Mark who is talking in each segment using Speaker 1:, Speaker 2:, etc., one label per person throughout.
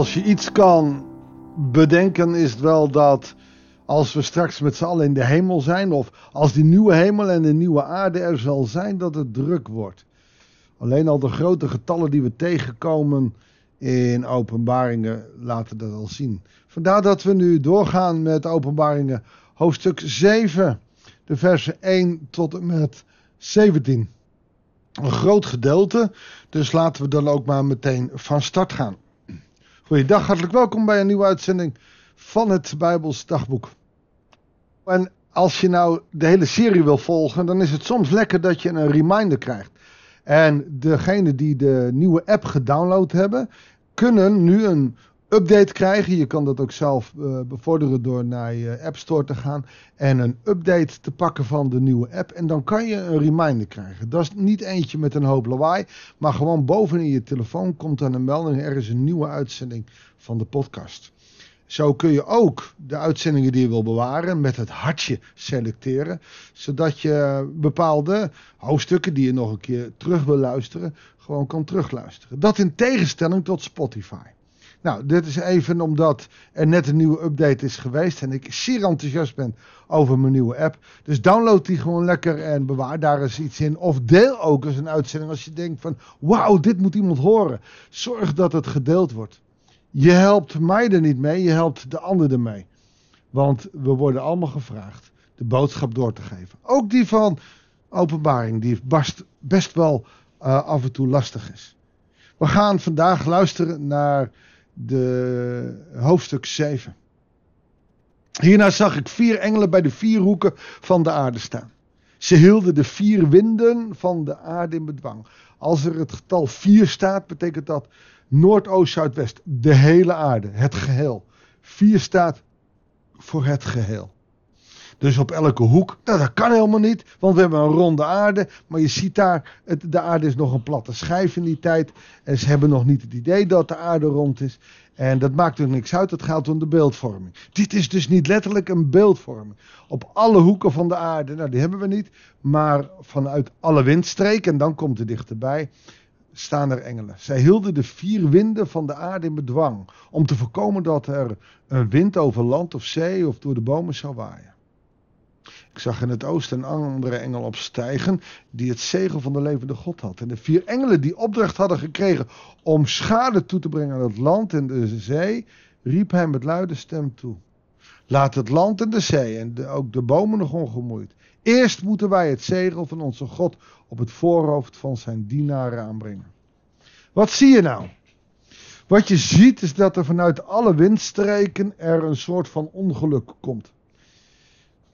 Speaker 1: Als je iets kan bedenken, is het wel dat als we straks met z'n allen in de hemel zijn, of als die nieuwe hemel en de nieuwe aarde er zal zijn, dat het druk wordt. Alleen al de grote getallen die we tegenkomen in openbaringen laten dat al zien. Vandaar dat we nu doorgaan met openbaringen hoofdstuk 7, de versen 1 tot en met 17. Een groot gedeelte, dus laten we dan ook maar meteen van start gaan. Goeiedag, hartelijk welkom bij een nieuwe uitzending van het Bijbels Dagboek. En als je nou de hele serie wil volgen, dan is het soms lekker dat je een reminder krijgt. En degenen die de nieuwe app gedownload hebben, kunnen nu een update krijgen. Je kan dat ook zelf uh, bevorderen door naar je App Store te gaan en een update te pakken van de nieuwe app. En dan kan je een reminder krijgen. Dat is niet eentje met een hoop lawaai, maar gewoon bovenin je telefoon komt dan een melding. Er is een nieuwe uitzending van de podcast. Zo kun je ook de uitzendingen die je wil bewaren met het hartje selecteren. Zodat je bepaalde hoofdstukken die je nog een keer terug wil luisteren, gewoon kan terugluisteren. Dat in tegenstelling tot Spotify. Nou, dit is even omdat er net een nieuwe update is geweest en ik zeer enthousiast ben over mijn nieuwe app. Dus download die gewoon lekker en bewaar daar eens iets in. Of deel ook eens een uitzending als je denkt van wauw, dit moet iemand horen. Zorg dat het gedeeld wordt. Je helpt mij er niet mee, je helpt de ander ermee. Want we worden allemaal gevraagd de boodschap door te geven. Ook die van openbaring, die best, best wel uh, af en toe lastig is. We gaan vandaag luisteren naar de hoofdstuk 7. Hierna zag ik vier engelen bij de vier hoeken van de aarde staan. Ze hielden de vier winden van de aarde in bedwang. Als er het getal 4 staat, betekent dat Noordoost, Zuidwest, de hele aarde, het geheel. 4 staat voor het geheel. Dus op elke hoek. Nou, dat kan helemaal niet, want we hebben een ronde aarde. Maar je ziet daar, de aarde is nog een platte schijf in die tijd. En ze hebben nog niet het idee dat de aarde rond is. En dat maakt ook niks uit, het gaat om de beeldvorming. Dit is dus niet letterlijk een beeldvorming. Op alle hoeken van de aarde, nou die hebben we niet. Maar vanuit alle windstreken, en dan komt het dichterbij staan er engelen. Zij hielden de vier winden van de aarde in bedwang. Om te voorkomen dat er een wind over land of zee of door de bomen zou waaien. Ik zag in het oosten een andere engel opstijgen die het zegel van de levende God had. En de vier engelen die opdracht hadden gekregen om schade toe te brengen aan het land en de zee, riep hij met luide stem toe. Laat het land en de zee en ook de bomen nog ongemoeid. Eerst moeten wij het zegel van onze God op het voorhoofd van zijn dienaren aanbrengen. Wat zie je nou? Wat je ziet is dat er vanuit alle windstreken er een soort van ongeluk komt.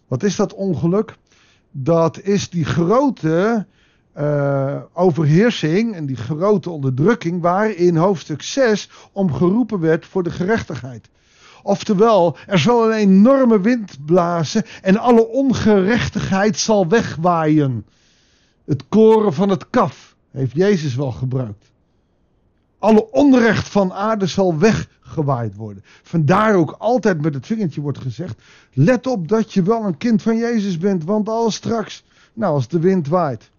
Speaker 1: Wat is dat ongeluk? Dat is die grote uh, overheersing en die grote onderdrukking waarin hoofdstuk 6 om geroepen werd voor de gerechtigheid. Oftewel, er zal een enorme wind blazen en alle ongerechtigheid zal wegwaaien. Het koren van het kaf heeft Jezus wel gebruikt. Alle onrecht van aarde zal weggewaaid worden. Vandaar ook altijd met het vingertje wordt gezegd: let op dat je wel een kind van Jezus bent, want als straks, nou als de wind waait.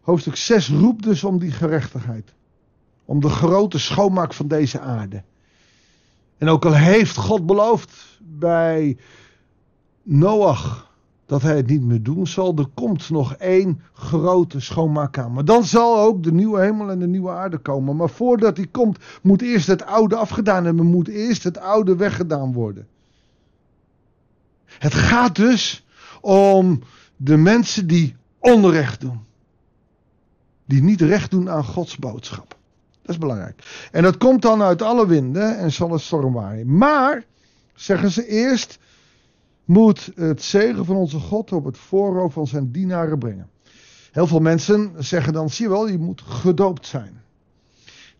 Speaker 1: Hoofdstuk 6 roept dus om die gerechtigheid. Om de grote schoonmaak van deze aarde. En ook al heeft God beloofd bij Noach dat hij het niet meer doen zal. Er komt nog één grote schoonmaakkamer. Dan zal ook de nieuwe hemel en de nieuwe aarde komen. Maar voordat die komt, moet eerst het oude afgedaan hebben. Moet eerst het oude weggedaan worden. Het gaat dus om de mensen die onrecht doen. Die niet recht doen aan Gods boodschap. Dat is belangrijk. En dat komt dan uit alle winden en zal het storm waaien. Maar, zeggen ze eerst, moet het zegen van onze God op het voorhoofd van zijn dienaren brengen. Heel veel mensen zeggen dan, zie je wel, je moet gedoopt zijn.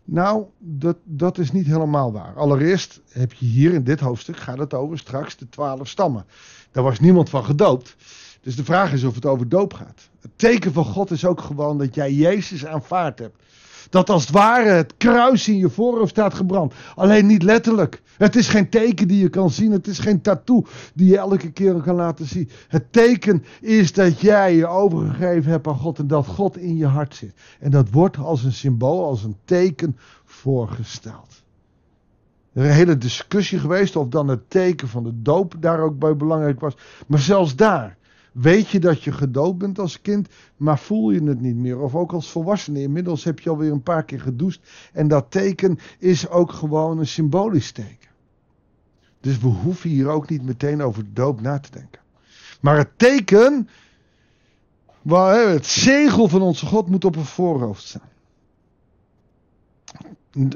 Speaker 1: Nou, dat, dat is niet helemaal waar. Allereerst heb je hier in dit hoofdstuk, gaat het over straks de twaalf stammen. Daar was niemand van gedoopt. Dus de vraag is of het over doop gaat. Het teken van God is ook gewoon dat jij Jezus aanvaard hebt. Dat als het ware het kruis in je voorhoofd staat gebrand. Alleen niet letterlijk. Het is geen teken die je kan zien. Het is geen tattoo die je elke keer kan laten zien. Het teken is dat jij je overgegeven hebt aan God en dat God in je hart zit. En dat wordt als een symbool, als een teken voorgesteld. Er is een hele discussie geweest of dan het teken van de doop daar ook bij belangrijk was. Maar zelfs daar weet je dat je gedoopt bent als kind, maar voel je het niet meer. Of ook als volwassene. Inmiddels heb je alweer een paar keer gedoucht. En dat teken is ook gewoon een symbolisch teken. Dus we hoeven hier ook niet meteen over de doop na te denken. Maar het teken, het zegel van onze God moet op een voorhoofd staan.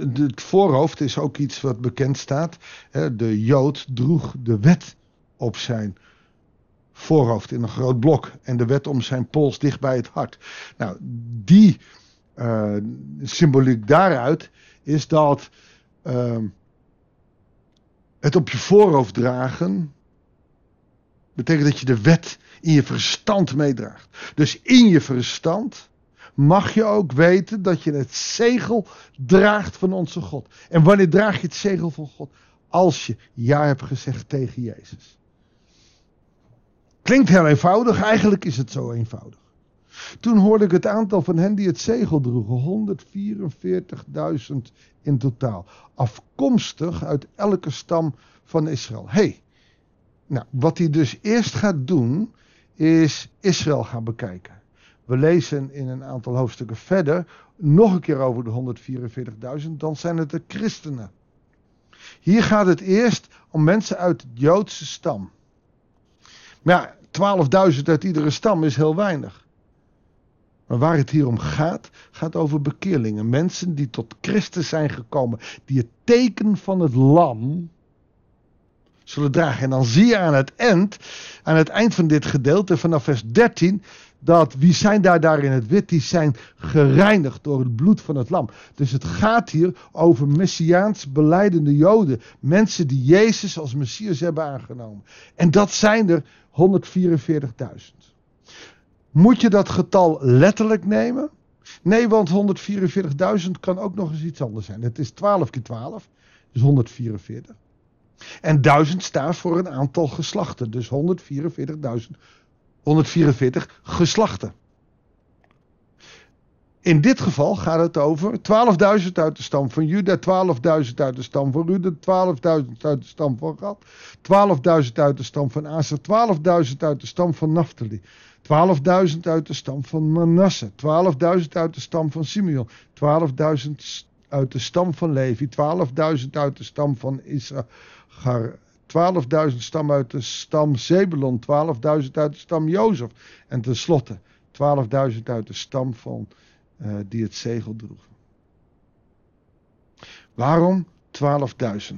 Speaker 1: Het voorhoofd is ook iets wat bekend staat. De Jood droeg de wet op zijn voorhoofd in een groot blok. En de wet om zijn pols dicht bij het hart. Nou, die uh, symboliek daaruit is dat uh, het op je voorhoofd dragen. betekent dat je de wet in je verstand meedraagt. Dus in je verstand mag je ook weten dat je het zegel draagt van onze God. En wanneer draag je het zegel van God? Als je ja hebt gezegd tegen Jezus. Klinkt heel eenvoudig, eigenlijk is het zo eenvoudig. Toen hoorde ik het aantal van hen die het zegel droegen, 144.000 in totaal. Afkomstig uit elke stam van Israël. hey, nou, wat hij dus eerst gaat doen, is Israël gaan bekijken. We lezen in een aantal hoofdstukken verder nog een keer over de 144.000, dan zijn het de christenen. Hier gaat het eerst om mensen uit het Joodse stam. Maar ja, 12.000 uit iedere stam is heel weinig. Maar waar het hier om gaat, gaat over bekeerlingen. Mensen die tot Christus zijn gekomen. Die het teken van het lam zullen dragen. En dan zie je aan het eind, aan het eind van dit gedeelte, vanaf vers 13, dat wie zijn daar, daar in het wit, die zijn gereinigd door het bloed van het lam. Dus het gaat hier over messiaans beleidende joden. Mensen die Jezus als Messias hebben aangenomen. En dat zijn er 144.000. Moet je dat getal letterlijk nemen? Nee, want 144.000 kan ook nog eens iets anders zijn. Het is 12 keer 12, dus 144. En 1000 staat voor een aantal geslachten, dus 144.000 144 geslachten. In dit geval gaat het over 12.000 uit de stam van Juda, 12.000 uit de stam van Rude, 12.000 uit de stam van Gad, 12.000 uit de stam van Aser, 12.000 uit de stam van Naphtali, 12.000 uit de stam van Manasse, 12.000 uit de stam van Simeon, 12.000 uit de stam van Levi, 12.000 uit de stam van Issachar, 12.000 stam uit de stam Zebulon, 12.000 uit de stam Jozef. En tenslotte 12.000 uit de stam van uh, die het zegel droegen. Waarom 12.000?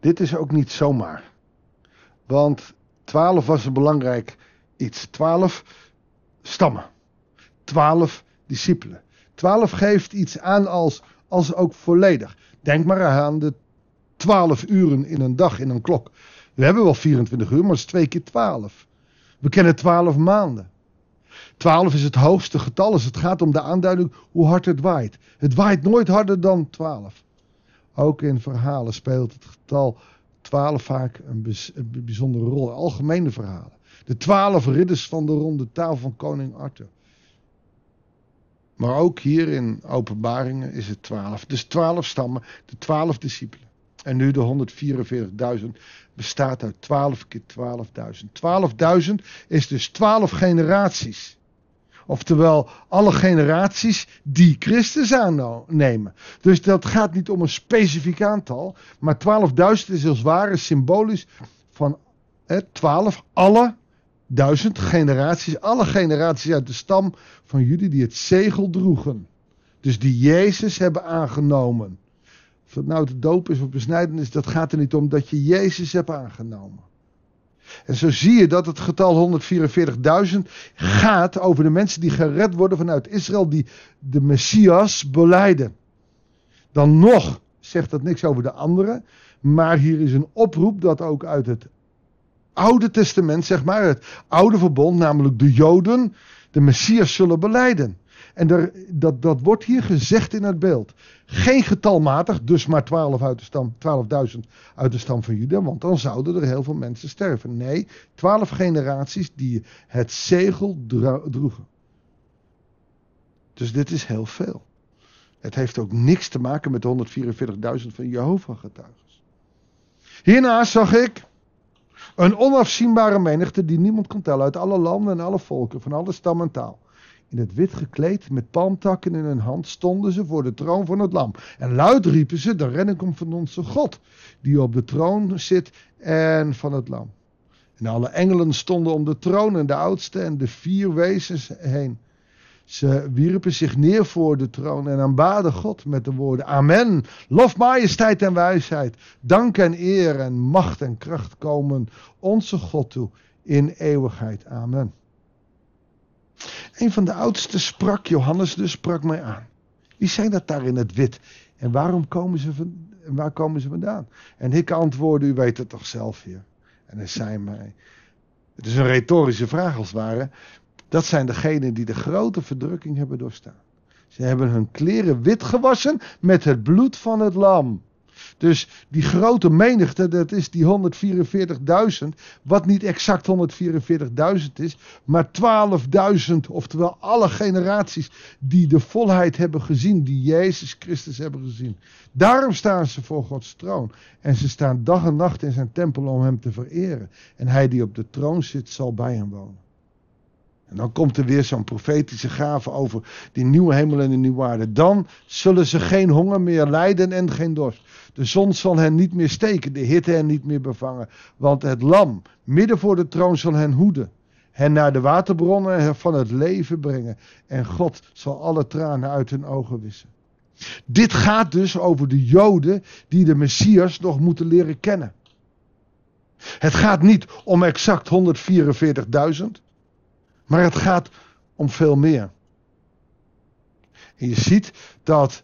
Speaker 1: Dit is ook niet zomaar. Want 12 was een belangrijk iets. 12 stammen. 12 discipelen. 12 geeft iets aan als, als ook volledig. Denk maar aan de 12 uren in een dag in een klok. We hebben wel 24 uur, maar het is twee keer 12. We kennen 12 maanden. 12 is het hoogste getal als het gaat om de aanduiding hoe hard het waait. Het waait nooit harder dan 12. Ook in verhalen speelt het getal 12 vaak een, bijzondere rol. Algemene verhalen. De 12 ridders van de ronde taal van koning Arthur. Maar ook hier in openbaringen is het 12. Dus 12 stammen, de 12 discipelen. En nu de 144.000 bestaat uit 12 keer 12.000. 12.000 is dus 12 generaties. Oftewel, alle generaties die Christus aannemen. Dus dat gaat niet om een specifiek aantal. Maar 12.000 is als ware symbolisch van 12, alle duizend generaties. Alle generaties uit de stam van jullie die het zegel droegen. Dus die Jezus hebben aangenomen. Of het nou de doop is of besnijdenis, dat gaat er niet om dat je Jezus hebt aangenomen. En zo zie je dat het getal 144.000 gaat over de mensen die gered worden vanuit Israël, die de Messias beleiden. Dan nog zegt dat niks over de anderen, maar hier is een oproep dat ook uit het Oude Testament, zeg maar, het Oude Verbond, namelijk de Joden, de Messias zullen beleiden. En er, dat, dat wordt hier gezegd in het beeld. Geen getalmatig, dus maar 12 uit de stam, 12.000 uit de stam van Juda, want dan zouden er heel veel mensen sterven. Nee, 12 generaties die het zegel droegen. Dus dit is heel veel. Het heeft ook niks te maken met de 144.000 van Jehovah getuigen. Hierna zag ik een onafzienbare menigte die niemand kon tellen uit alle landen en alle volken, van alle stam en taal. In het wit gekleed, met palmtakken in hun hand, stonden ze voor de troon van het lam. En luid riepen ze, de redding komt van onze God, die op de troon zit en van het lam. En alle engelen stonden om de troon en de oudste en de vier wezens heen. Ze wierpen zich neer voor de troon en aanbaden God met de woorden: Amen. Lof, majesteit en wijsheid, dank en eer en macht en kracht komen onze God toe in eeuwigheid. Amen. Een van de oudsten sprak, Johannes dus, sprak mij aan. Wie zijn dat daar in het wit? En waarom komen ze van, waar komen ze vandaan? En ik antwoordde, u weet het toch zelf hier. En hij zei mij, het is een retorische vraag als het ware. Dat zijn degenen die de grote verdrukking hebben doorstaan. Ze hebben hun kleren wit gewassen met het bloed van het lam. Dus die grote menigte, dat is die 144.000, wat niet exact 144.000 is, maar 12.000, oftewel alle generaties die de volheid hebben gezien, die Jezus Christus hebben gezien. Daarom staan ze voor Gods troon. En ze staan dag en nacht in zijn tempel om hem te vereren. En hij die op de troon zit, zal bij hem wonen. En dan komt er weer zo'n profetische gave over die nieuwe hemel en de nieuwe aarde. Dan zullen ze geen honger meer lijden en geen dorst. De zon zal hen niet meer steken, de hitte hen niet meer bevangen. Want het lam, midden voor de troon, zal hen hoeden. Hen naar de waterbronnen van het leven brengen. En God zal alle tranen uit hun ogen wissen. Dit gaat dus over de Joden die de Messias nog moeten leren kennen. Het gaat niet om exact 144.000. Maar het gaat om veel meer. En je ziet dat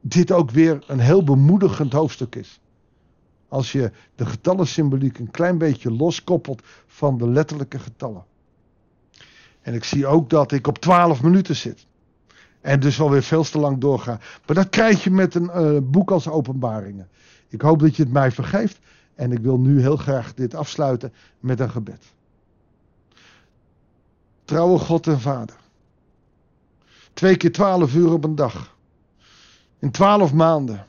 Speaker 1: dit ook weer een heel bemoedigend hoofdstuk is. Als je de getallensymboliek een klein beetje loskoppelt van de letterlijke getallen. En ik zie ook dat ik op 12 minuten zit. En dus alweer veel te lang doorga. Maar dat krijg je met een uh, boek als openbaringen. Ik hoop dat je het mij vergeeft. En ik wil nu heel graag dit afsluiten met een gebed. Trouwe God en Vader. Twee keer twaalf uur op een dag. In twaalf maanden.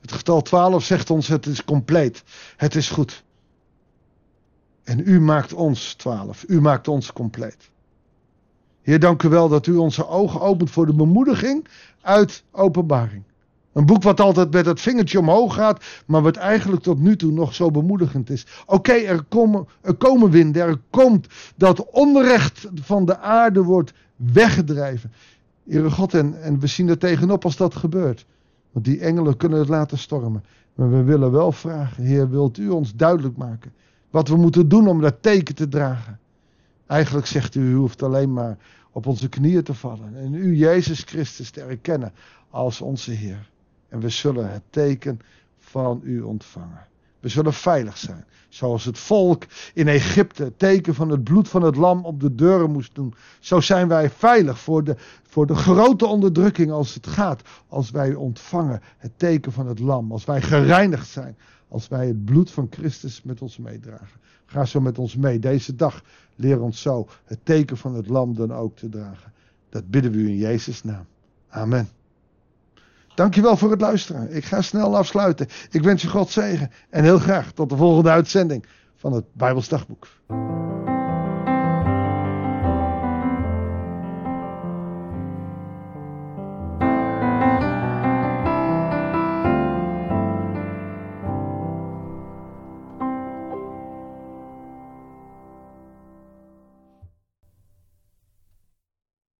Speaker 1: Het getal twaalf zegt ons het is compleet. Het is goed. En u maakt ons twaalf. U maakt ons compleet. Heer, dank u wel dat u onze ogen opent voor de bemoediging uit openbaring. Een boek wat altijd met het vingertje omhoog gaat, maar wat eigenlijk tot nu toe nog zo bemoedigend is. Oké, er, komen, er komen winden, er komt dat onrecht van de aarde wordt weggedreven. Heere God, en, en we zien er tegenop als dat gebeurt. Want die engelen kunnen het laten stormen. Maar we willen wel vragen, Heer, wilt u ons duidelijk maken wat we moeten doen om dat teken te dragen? Eigenlijk zegt u, u hoeft alleen maar op onze knieën te vallen en u, Jezus Christus, te erkennen als onze Heer. En we zullen het teken van u ontvangen. We zullen veilig zijn. Zoals het volk in Egypte het teken van het bloed van het lam op de deuren moest doen. Zo zijn wij veilig voor de, voor de grote onderdrukking als het gaat. Als wij ontvangen het teken van het lam. Als wij gereinigd zijn. Als wij het bloed van Christus met ons meedragen. Ga zo met ons mee. Deze dag leer ons zo het teken van het lam dan ook te dragen. Dat bidden we u in Jezus' naam. Amen. Dankjewel voor het luisteren. Ik ga snel afsluiten. Ik wens je God zegen en heel graag tot de volgende uitzending van het Bijbelsdagboek.